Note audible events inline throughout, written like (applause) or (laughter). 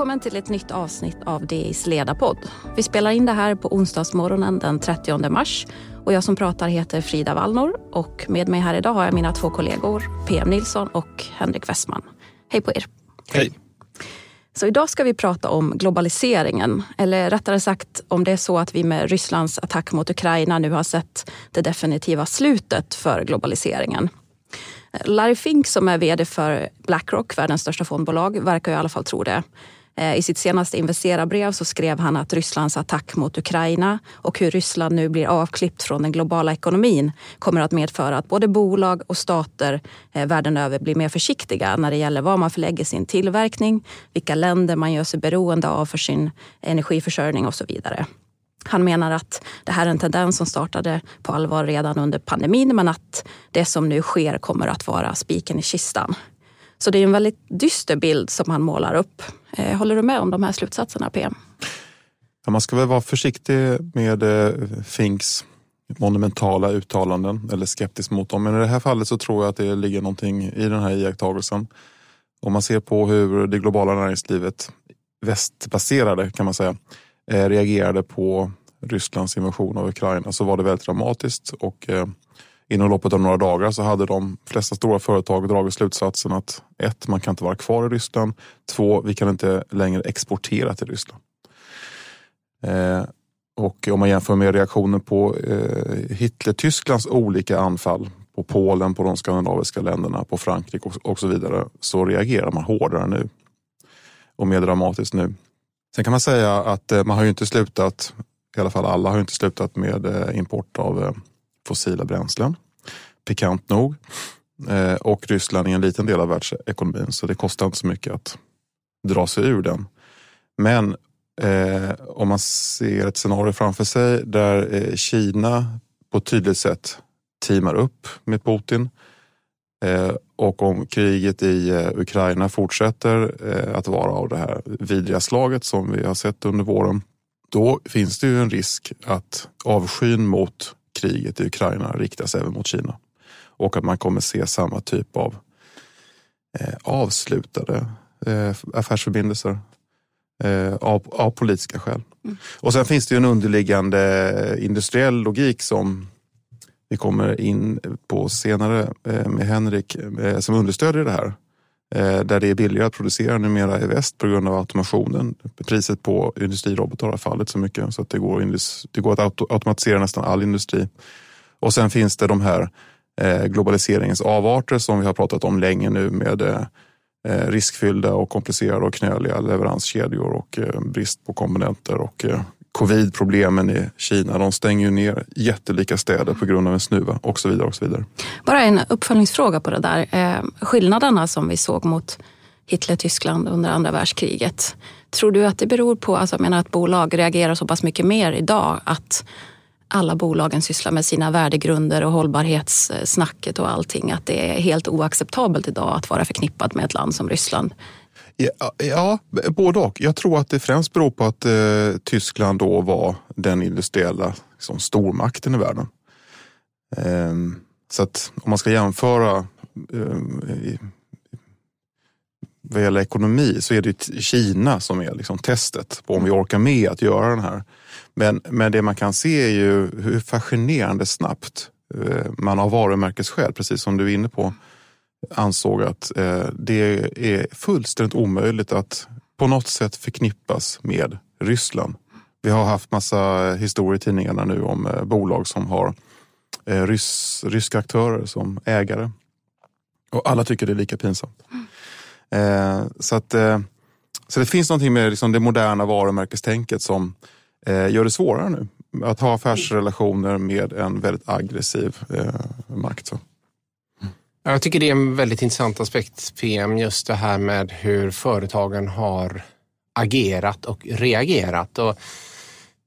Välkommen till ett nytt avsnitt av DIs ledarpodd. Vi spelar in det här på onsdagsmorgonen den 30 mars och jag som pratar heter Frida Wallnor och med mig här idag har jag mina två kollegor PM Nilsson och Henrik Westman. Hej på er! Hej! Så idag ska vi prata om globaliseringen. Eller rättare sagt om det är så att vi med Rysslands attack mot Ukraina nu har sett det definitiva slutet för globaliseringen. Larry Fink som är vd för Blackrock, världens största fondbolag, verkar i alla fall tro det. Eh, I sitt senaste investerarbrev så skrev han att Rysslands attack mot Ukraina och hur Ryssland nu blir avklippt från den globala ekonomin kommer att medföra att både bolag och stater eh, världen över blir mer försiktiga när det gäller var man förlägger sin tillverkning, vilka länder man gör sig beroende av för sin energiförsörjning och så vidare. Han menar att det här är en tendens som startade på allvar redan under pandemin men att det som nu sker kommer att vara spiken i kistan. Så det är en väldigt dyster bild som han målar upp. Eh, håller du med om de här slutsatserna PM? Ja, man ska väl vara försiktig med eh, Finks monumentala uttalanden eller skeptisk mot dem. Men i det här fallet så tror jag att det ligger någonting i den här iakttagelsen. Om man ser på hur det globala näringslivet, västbaserade kan man säga, eh, reagerade på Rysslands invasion av Ukraina så var det väldigt dramatiskt och inom loppet av några dagar så hade de flesta stora företag dragit slutsatsen att ett, man kan inte vara kvar i Ryssland. Två, vi kan inte längre exportera till Ryssland. Eh, och om man jämför med reaktionen på eh, Hitler-Tysklands olika anfall på Polen, på de skandinaviska länderna, på Frankrike och, och så vidare så reagerar man hårdare nu och mer dramatiskt nu. Sen kan man säga att eh, man har ju inte slutat, i alla fall alla har ju inte slutat med eh, import av eh, fossila bränslen. Pikant nog. Eh, och Ryssland är en liten del av världsekonomin så det kostar inte så mycket att dra sig ur den. Men eh, om man ser ett scenario framför sig där eh, Kina på ett tydligt sätt teamar upp med Putin eh, och om kriget i eh, Ukraina fortsätter eh, att vara av det här vidriga slaget som vi har sett under våren, då finns det ju en risk att avskyn mot kriget i Ukraina riktas även mot Kina. Och att man kommer se samma typ av eh, avslutade eh, affärsförbindelser eh, av, av, politiska skäl. Mm. Och sen finns det ju en underliggande industriell logik som vi kommer in på senare eh, med Henrik eh, som understödjer det här. Eh, där det är billigare att producera numera i väst på grund av automationen. Priset på industrirobotar har fallit så mycket så att det går, det går att automatisera nästan all industri. Och sen finns det de här eh, globaliseringens avarter som vi har pratat om länge nu med eh, riskfyllda och komplicerade och knöliga leveranskedjor och brist på komponenter och Covidproblemen i Kina. De stänger ju ner jättelika städer på grund av en snuva och så vidare. och så vidare. Bara en uppföljningsfråga på det där. Eh, skillnaderna som vi såg mot Hitler-Tyskland under andra världskriget. Tror du att det beror på, alltså jag menar att bolag reagerar så pass mycket mer idag att alla bolagen sysslar med sina värdegrunder och hållbarhetssnacket och allting. Att det är helt oacceptabelt idag att vara förknippad med ett land som Ryssland. Ja, ja, både och. Jag tror att det främst beror på att eh, Tyskland då var den industriella liksom, stormakten i världen. Eh, så att om man ska jämföra eh, vad gäller ekonomi så är det Kina som är liksom testet på om vi orkar med att göra den här. Men, men det man kan se är ju hur fascinerande snabbt eh, man av varumärkesskäl, precis som du är inne på, ansåg att eh, det är fullständigt omöjligt att på något sätt förknippas med Ryssland. Vi har haft massa historier i tidningarna nu om eh, bolag som har eh, rys, ryska aktörer som ägare. Och alla tycker det är lika pinsamt. Eh, så, att, eh, så det finns någonting med liksom det moderna varumärkestänket som eh, gör det svårare nu att ha affärsrelationer med en väldigt aggressiv eh, makt. Så. Jag tycker det är en väldigt intressant aspekt, PM, just det här med hur företagen har agerat och reagerat. Och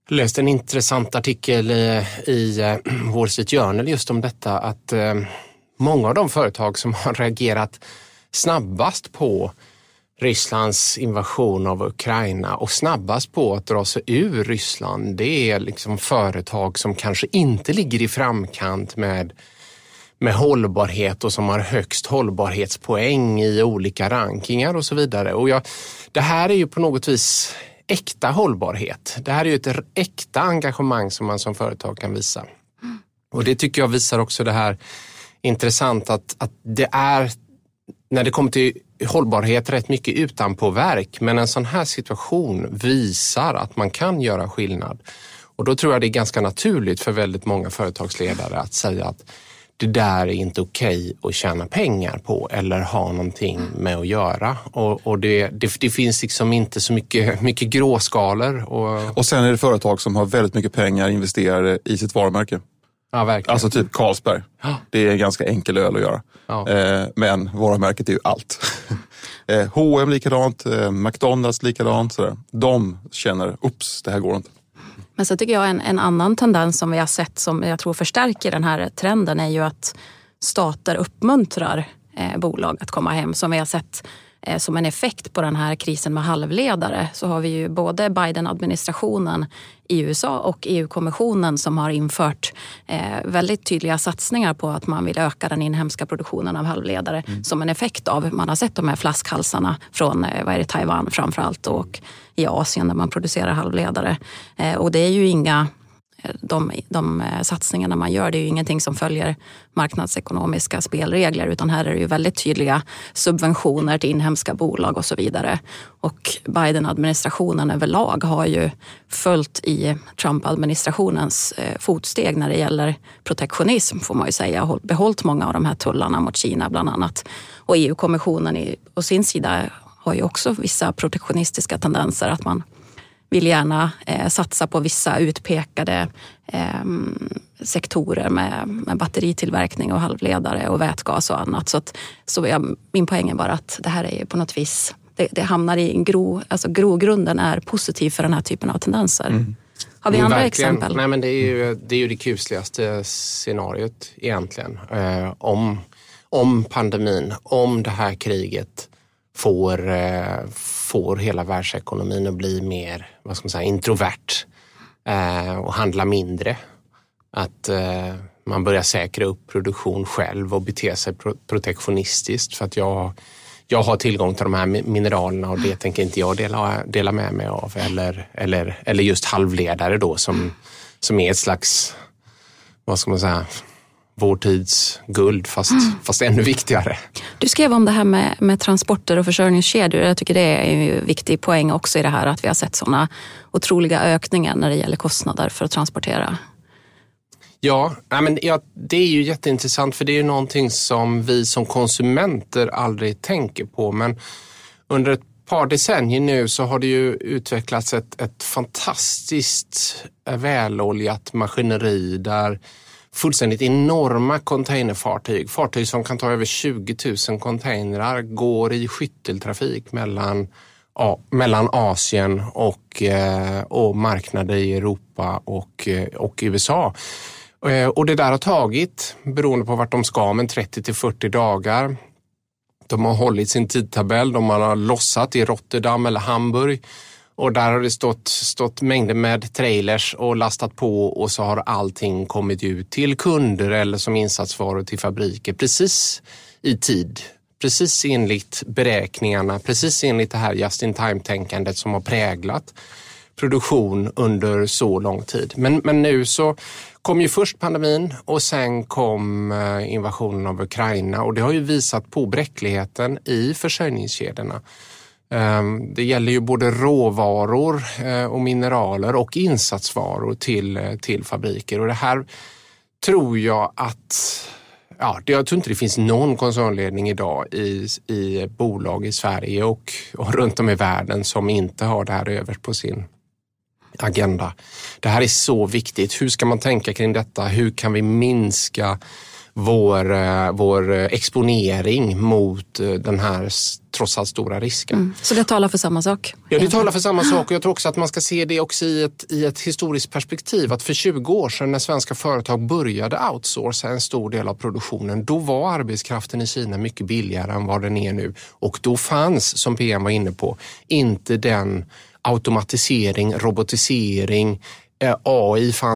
jag läste en intressant artikel i, i eh, Wall Street Journal just om detta att eh, många av de företag som har reagerat snabbast på Rysslands invasion av Ukraina och snabbast på att dra sig ur Ryssland, det är liksom företag som kanske inte ligger i framkant med med hållbarhet och som har högst hållbarhetspoäng i olika rankingar och så vidare. Och jag, det här är ju på något vis äkta hållbarhet. Det här är ju ett äkta engagemang som man som företag kan visa. Och det tycker jag visar också det här intressant att, att det är när det kommer till hållbarhet rätt mycket utanpåverk men en sån här situation visar att man kan göra skillnad. Och då tror jag det är ganska naturligt för väldigt många företagsledare att säga att det där är inte okej okay att tjäna pengar på eller ha någonting med att göra. Och, och det, det, det, finns liksom inte så mycket, mycket gråskalor. Och... och sen är det företag som har väldigt mycket pengar investerade i sitt varumärke. Ja, verkligen. Alltså typ Carlsberg. Det är en ganska enkel öl att göra. Ja. Eh, men varumärket är ju allt. (laughs) eh, H&M likadant, eh, McDonalds likadant. Sådär. De känner, ups, det här går inte. Men så tycker jag en, en annan tendens som vi har sett som jag tror förstärker den här trenden är ju att stater uppmuntrar eh, bolag att komma hem. Som vi har sett som en effekt på den här krisen med halvledare så har vi ju både Biden-administrationen i USA och EU-kommissionen som har infört eh, väldigt tydliga satsningar på att man vill öka den inhemska produktionen av halvledare mm. som en effekt av, man har sett de här flaskhalsarna från eh, vad är det, Taiwan framförallt och i Asien där man producerar halvledare. Eh, och det är ju inga de, de eh, satsningarna man gör, det är ju ingenting som följer marknadsekonomiska spelregler utan här är det ju väldigt tydliga subventioner till inhemska bolag och så vidare. Och Biden-administrationen överlag har ju följt i Trump-administrationens eh, fotsteg när det gäller protektionism får man ju säga och behållit många av de här tullarna mot Kina bland annat. Och EU-kommissionen å sin sida har ju också vissa protektionistiska tendenser att man vill gärna eh, satsa på vissa utpekade eh, sektorer med, med batteritillverkning och halvledare och vätgas och annat. Så, att, så jag, min poäng är bara att det här är på något vis, det, det hamnar i en gro, alltså grogrunden är positiv för den här typen av tendenser. Mm. Har vi andra exempel? Nej, men det, är ju, det är ju det kusligaste scenariot egentligen. Eh, om, om pandemin, om det här kriget får, eh, får hela världsekonomin att bli mer vad ska man säga, introvert eh, och handla mindre. Att eh, man börjar säkra upp produktion själv och bete sig protektionistiskt för att jag, jag har tillgång till de här mineralerna och det tänker inte jag dela, dela med mig av. Eller, eller, eller just halvledare då som, som är ett slags, vad ska man säga, vår tids guld fast, mm. fast ännu viktigare. Du skrev om det här med, med transporter och försörjningskedjor. Jag tycker det är en viktig poäng också i det här att vi har sett sådana otroliga ökningar när det gäller kostnader för att transportera. Ja, men ja, det är ju jätteintressant för det är ju någonting som vi som konsumenter aldrig tänker på. Men under ett par decennier nu så har det ju utvecklats ett, ett fantastiskt väloljat maskineri där fullständigt enorma containerfartyg. Fartyg som kan ta över 20 000 containrar går i skytteltrafik mellan, ja, mellan Asien och, eh, och marknader i Europa och, eh, och USA. Eh, och det där har tagit, beroende på vart de ska, men 30 till 40 dagar. De har hållit sin tidtabell, de har lossat i Rotterdam eller Hamburg och där har det stått, stått mängder med trailers och lastat på och så har allting kommit ut till kunder eller som insatsvaror till fabriker precis i tid. Precis enligt beräkningarna, precis enligt det här just in time-tänkandet som har präglat produktion under så lång tid. Men, men nu så kom ju först pandemin och sen kom eh, invasionen av Ukraina och det har ju visat på bräckligheten i försörjningskedjorna. Ehm, det gäller ju både råvaror eh, och mineraler och insatsvaror till, eh, till fabriker och det här tror jag att Ja, jag tror inte det finns någon koncernledning idag i, i bolag i Sverige och, och runt om i världen som inte har det här överst på sin agenda. Det här är så viktigt. Hur ska man tänka kring detta? Hur kan vi minska vår, eh, vår exponering mot eh, den här trots allt stora risken. Mm. Så det talar för samma sak? Ja, det talar för samma sak och jag tror också att man ska se det också i ett, i ett historiskt perspektiv. Att för 20 år sedan när svenska företag började outsourca en stor del av produktionen, då var arbetskraften i Kina mycket billigare än vad den är nu. Och då fanns, som PM var inne på, inte den automatisering, robotisering, eh, AI fanns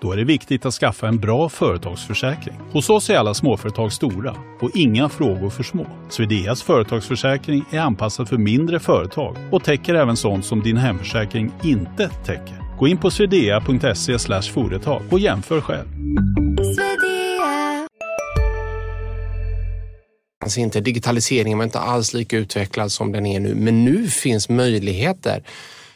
Då är det viktigt att skaffa en bra företagsförsäkring. Hos oss är alla småföretag stora och inga frågor för små. Swedeas företagsförsäkring är anpassad för mindre företag och täcker även sånt som din hemförsäkring inte täcker. Gå in på swedea.se företag och jämför själv. Alltså inte digitaliseringen var inte alls lika utvecklad som den är nu, men nu finns möjligheter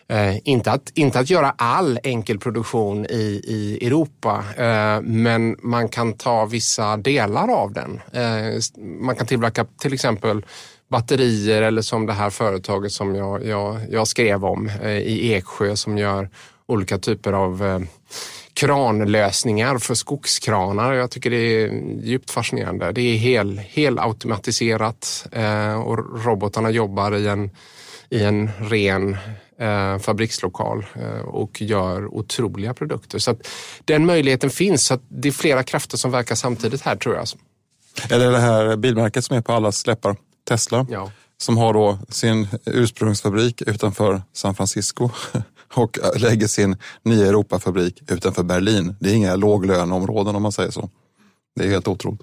Eh, inte, att, inte att göra all enkel produktion i, i Europa, eh, men man kan ta vissa delar av den. Eh, man kan tillverka till exempel batterier eller som det här företaget som jag, jag, jag skrev om eh, i Eksjö som gör olika typer av eh, kranlösningar för skogskranar. Jag tycker det är djupt fascinerande. Det är hel, hel automatiserat eh, och robotarna jobbar i en, i en ren eh, fabrikslokal eh, och gör otroliga produkter. Så den möjligheten finns. Så det är flera krafter som verkar samtidigt här tror jag. Eller det här bilmärket som är på alla släppar, Tesla. Ja. Som har då sin ursprungsfabrik utanför San Francisco (laughs) och lägger sin nya Europafabrik utanför Berlin. Det är inga låglöneområden om man säger så. Det är helt otroligt.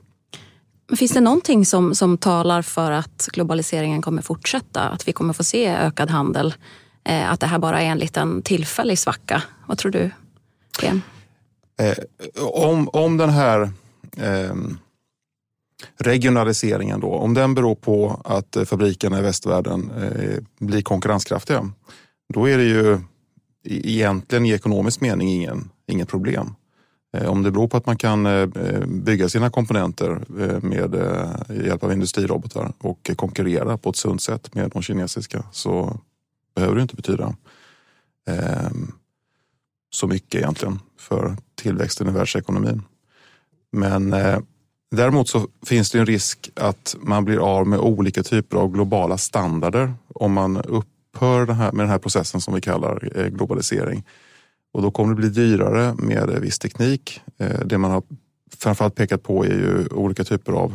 Finns det någonting som, som talar för att globaliseringen kommer fortsätta? Att vi kommer få se ökad handel Eh, att det här bara är en liten tillfällig svacka. Vad tror du, PM? Eh, om, om den här eh, regionaliseringen då, om den beror på att eh, fabrikerna i västvärlden eh, blir konkurrenskraftiga, då är det ju e-, egentligen i ekonomisk mening ingen, inget problem. Eh, om det beror på att man kan eh, eh, bygga sina komponenter med hjälp av industrirobotar och konkurrera på ett sunt sätt med de kinesiska så behöver det inte betyda så mycket egentligen för tillväxten i världsekonomin. Men däremot så finns det en risk att man blir av med olika typer av globala standarder om man upphör med den här processen som vi kallar globalisering. Och då kommer det bli dyrare med eh, viss teknik. Eh, det man har framförallt pekat på är ju olika typer av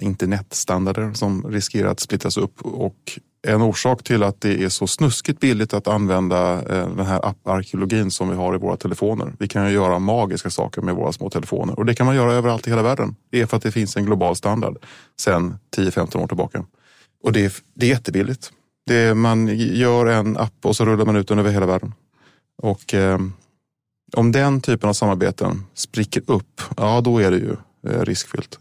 internetstandarder som riskerar att splittras upp och en orsak till att det är så snuskigt billigt att använda eh, den här apparkeologin som vi har i våra telefoner. Vi kan ju göra magiska saker med våra små telefoner och det kan man göra överallt i hela världen. Det är för att det finns en global standard sedan 10-15 år tillbaka. Och det är, det är jättebilligt. Det är, man gör en app och så rullar man ut den över hela världen. Och eh, om den typen av samarbeten spricker upp, ja då är det ju eh, riskfyllt.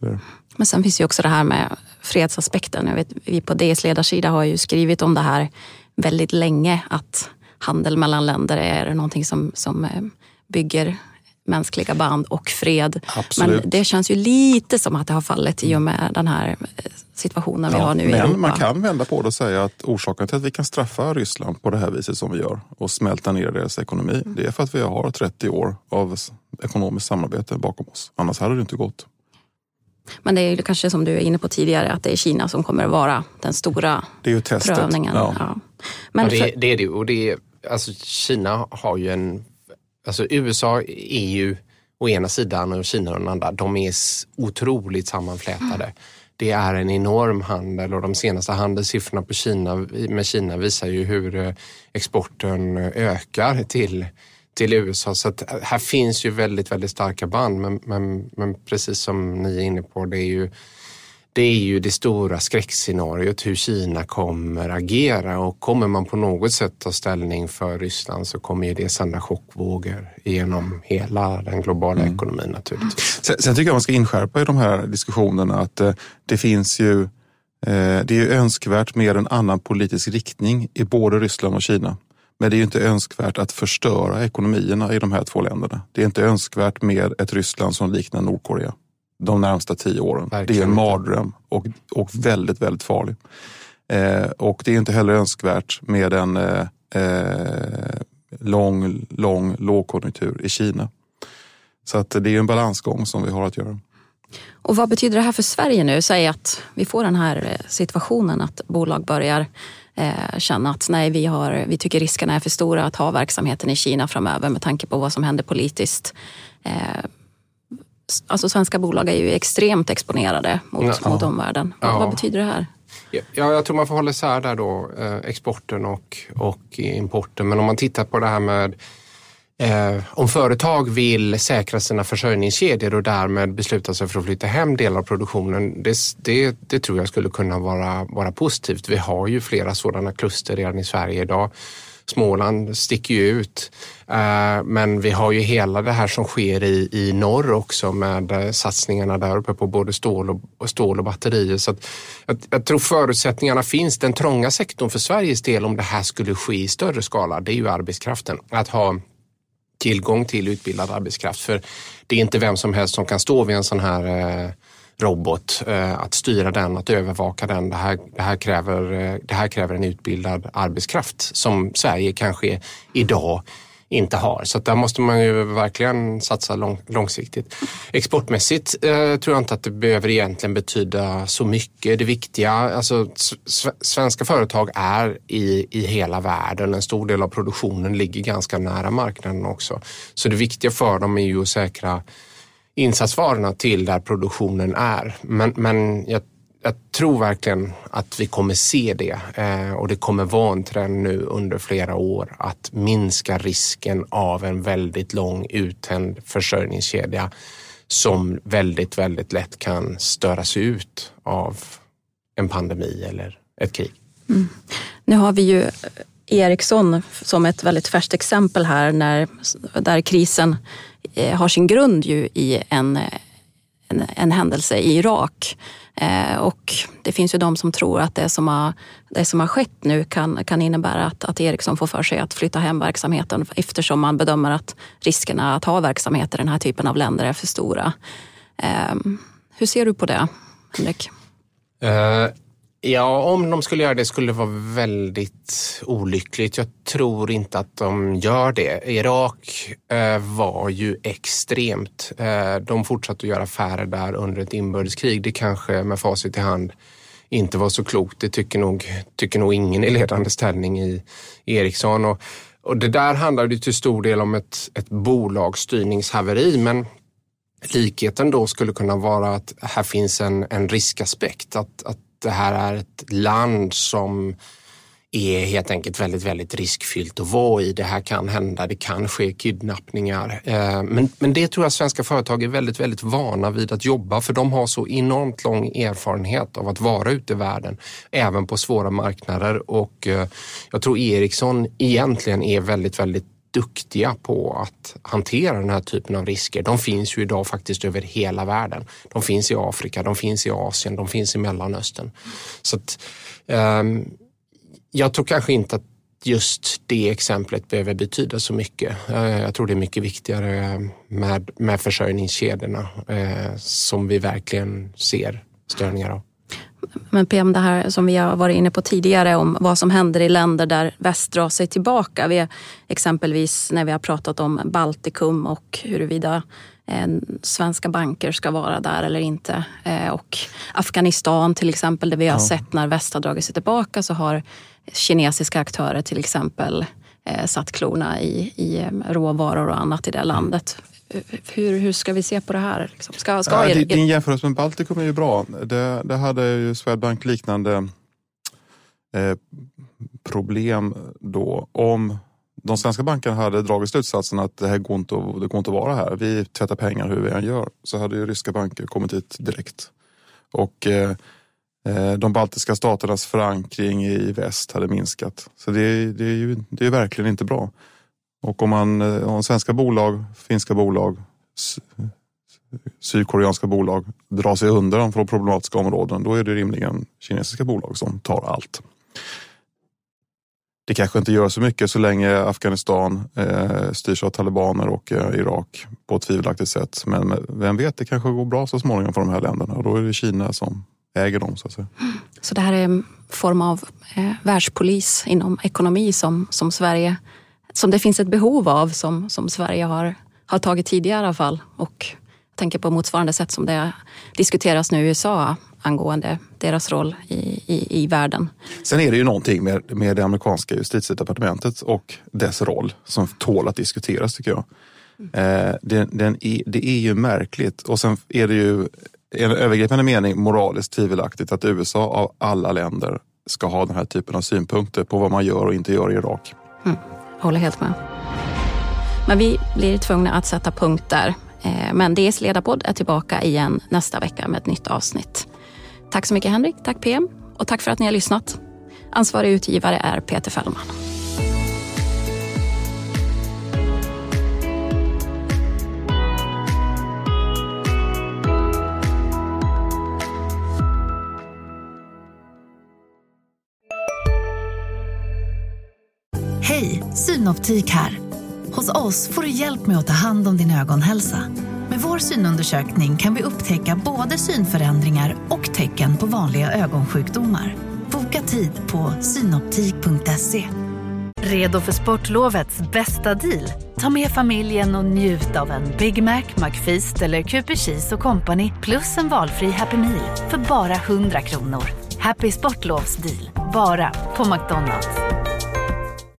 Men sen finns ju också det här med fredsaspekten. Jag vet, vi på DS ledarsida har ju skrivit om det här väldigt länge. Att handel mellan länder är någonting som, som eh, bygger mänskliga band och fred. Absolut. Men det känns ju lite som att det har fallit i och med den här eh, situationen ja, vi har nu i Europa. Man kan vända på det och säga att orsaken till att vi kan straffa Ryssland på det här viset som vi gör och smälta ner deras ekonomi, mm. det är för att vi har 30 år av ekonomiskt samarbete bakom oss. Annars hade det inte gått. Men det är kanske som du är inne på tidigare att det är Kina som kommer att vara den stora det är ju testet. prövningen. Ja. Ja. Men ja, det, för... det, är det och det är, alltså Kina har ju en, alltså USA, EU å ena sidan och Kina å den andra, de är otroligt sammanflätade. Mm. Det är en enorm handel och de senaste handelssiffrorna på Kina, med Kina visar ju hur eh, exporten ökar till till USA. Så att eh, här finns ju väldigt, väldigt starka band. Men, men, men precis som ni är inne på, det är ju det är ju det stora skräckscenariot hur Kina kommer agera och kommer man på något sätt ta ställning för Ryssland så kommer ju det sända chockvågor genom hela den globala mm. ekonomin naturligtvis. Sen, sen, tycker jag man ska inskärpa i de här diskussionerna att eh, det finns ju eh, det är önskvärt med en annan politisk riktning i både Ryssland och Kina. Men det är inte önskvärt att förstöra ekonomierna i de här två länderna. Det är inte önskvärt med ett Ryssland som liknar Nordkorea de närmsta tio åren. Verkligen. Det är en mardröm och, och väldigt, väldigt farlig. Eh, och det är inte heller önskvärt med en eh, eh, lång, lång lågkonjunktur i Kina. Så att det är en balansgång som vi har att göra. Och vad betyder det här för Sverige nu? Säg att vi får den här eh, situationen att bolag börjar eh, känna att nej, vi, har, vi tycker riskerna är för stora att ha verksamheten i Kina framöver med tanke på vad som händer politiskt. Eh, alltså svenska bolag är ju extremt exponerade mot, Ja. mot omvärlden. Vad, Ja. vad betyder det här? Ja, jag tror man får hålla isär där då, eh, exporten och, och importen. Men om man tittar på det här med eh, om företag vill säkra sina försörjningskedjor och därmed besluta sig för att flytta hem delar av produktionen. Det, det, det tror jag skulle kunna vara, vara positivt. Vi har ju flera sådana kluster redan i Sverige idag. Småland sticker ju ut. Eh, men vi har ju hela det här som sker i, i norr också med eh, satsningarna där uppe på både stål och, och stål och batterier. Så att jag, jag tror förutsättningarna finns. Den trånga sektorn för Sveriges del om det här skulle ske i större skala, det är ju arbetskraften. Att ha tillgång till utbildad arbetskraft. För det är inte vem som helst som kan stå vid en sån här eh, robot. Eh, att styra den, att övervaka den. Det här, det, här kräver, eh, det här kräver en utbildad arbetskraft som Sverige kanske idag inte har. Så att där måste man ju verkligen satsa lång, långsiktigt. Exportmässigt eh, tror jag inte att det behöver egentligen betyda så mycket. Det viktiga, alltså svenska företag är i, i hela världen. En stor del av produktionen ligger ganska nära marknaden också. Så det viktiga för dem är ju att säkra insatsvarorna till där produktionen är. Men, men jag, jag tror verkligen att vi kommer se det eh, och det kommer vara en trend nu under flera år att minska risken av en väldigt lång uttänd försörjningskedja som väldigt, väldigt lätt kan störas ut av en pandemi eller ett krig. Mm. Nu har vi ju Ericsson som ett väldigt färskt exempel här när, där krisen Eh, har sin grund ju i en, en, en händelse i Irak. Eh, och det finns ju de som tror att det som har, det som har skett nu kan, kan innebära att, att Ericsson får för sig att flytta hem verksamheten eftersom man bedömer att riskerna att ha verksamheter i den här typen av länder är för stora. Eh, hur ser du på det, Henrik? Eh, ja, om de skulle göra det skulle det vara väldigt olyckligt. Jag tror inte att de gör det. Irak eh, var ju extremt. Eh, de fortsatte att göra affärer där under ett inbördeskrig. Det kanske med facit i hand inte var så klokt. Det tycker nog, tycker nog ingen i ledande ställning i Ericsson. Och, och det där handlar ju till stor del om ett, ett bolagsstyrningshaveri. Men likheten då skulle kunna vara att här finns en, en riskaspekt. Att, att det här är ett land som är helt enkelt väldigt, väldigt riskfyllt att vara i. Det här kan hända, det kan ske kidnappningar. Eh, men, men det tror jag svenska företag är väldigt, väldigt vana vid att jobba för de har så enormt lång erfarenhet av att vara ute i världen, även på svåra marknader och eh, jag tror Ericsson egentligen är väldigt, väldigt duktiga på att hantera den här typen av risker. De finns ju idag faktiskt över hela världen. De finns i Afrika, de finns i Asien, de finns i Mellanöstern. Så att, um, jag tror kanske inte att just det exemplet behöver betyda så mycket. Eh, jag tror det är mycket viktigare med, med försörjningskedjorna eh, som vi verkligen ser störningar av. Men PM, det här som vi har varit inne på tidigare om vad som händer i länder där väst drar sig tillbaka. Vi, exempelvis när vi har pratat om Baltikum och huruvida eh, svenska banker ska vara där eller inte. Eh, och Afghanistan till exempel, där vi har sett när väst har dragit sig tillbaka så har kinesiska aktörer till exempel eh, satt klorna i, i eh, råvaror och annat i det landet. Hur, hur ska vi se på det här? Liksom? Ska, ska Ja, er- din- jämförelse med Baltikum är ju bra. Det, det hade ju Swedbank liknande eh, problem då om de svenska bankerna hade dragit slutsatsen att det här går inte, att- det går inte att vara här. Vi tvättar pengar hur vi än gör. Så hade ju ryska banker kommit hit direkt. Och eh, eh, de baltiska staternas förankring i väst hade minskat. Så det, det är ju det är verkligen inte bra. Och om man eh, om svenska bolag, finska bolag, sydkoreanska bolag drar sig undan från problematiska områden, då är det rimligen kinesiska bolag som tar allt. Det kanske inte gör så mycket så länge Afghanistan eh, styrs av talibaner och eh, Irak på ett tvivelaktigt sätt. Men vem vet, det kanske går bra så småningom för de här länderna och då är det Kina som äger dem. Så att säga. Så det här är en form av eh, världspolis inom ekonomi som, som Sverige, som det finns ett behov av som, som Sverige har, har tagit tidigare i alla fall och tänker på motsvarande sätt som det diskuteras nu i USA angående deras roll i, i, i världen. Sen är det ju någonting med, med det amerikanska justitiedepartementet och dess roll som tål att diskuteras tycker jag. Eh, den, den är, det är ju märkligt och sen är det ju i en övergripande mening moraliskt tvivelaktigt att USA av alla länder ska ha den här typen av synpunkter på vad man gör och inte gör i Irak. Mm, håller helt med. Men vi blir tvungna att sätta punkt där. Eh, men DS ledarpodd är tillbaka igen nästa vecka med ett nytt avsnitt. Tack så mycket Henrik, tack PM och tack för att ni har lyssnat. Ansvarig utgivare är Peter Fällman. Synoptik här. Hos oss får du hjälp med att ta hand om din ögonhälsa. Med vår synundersökning kan vi upptäcka både synförändringar och tecken på vanliga ögonsjukdomar. Boka tid på synoptik.se. Redo för sportlovets bästa deal? Ta med familjen och njut av en Big Mac, McFeast eller Cooper Cheese och Company plus en valfri Happy Meal för bara 100 kronor. Happy Sportlovs deal, bara på McDonalds.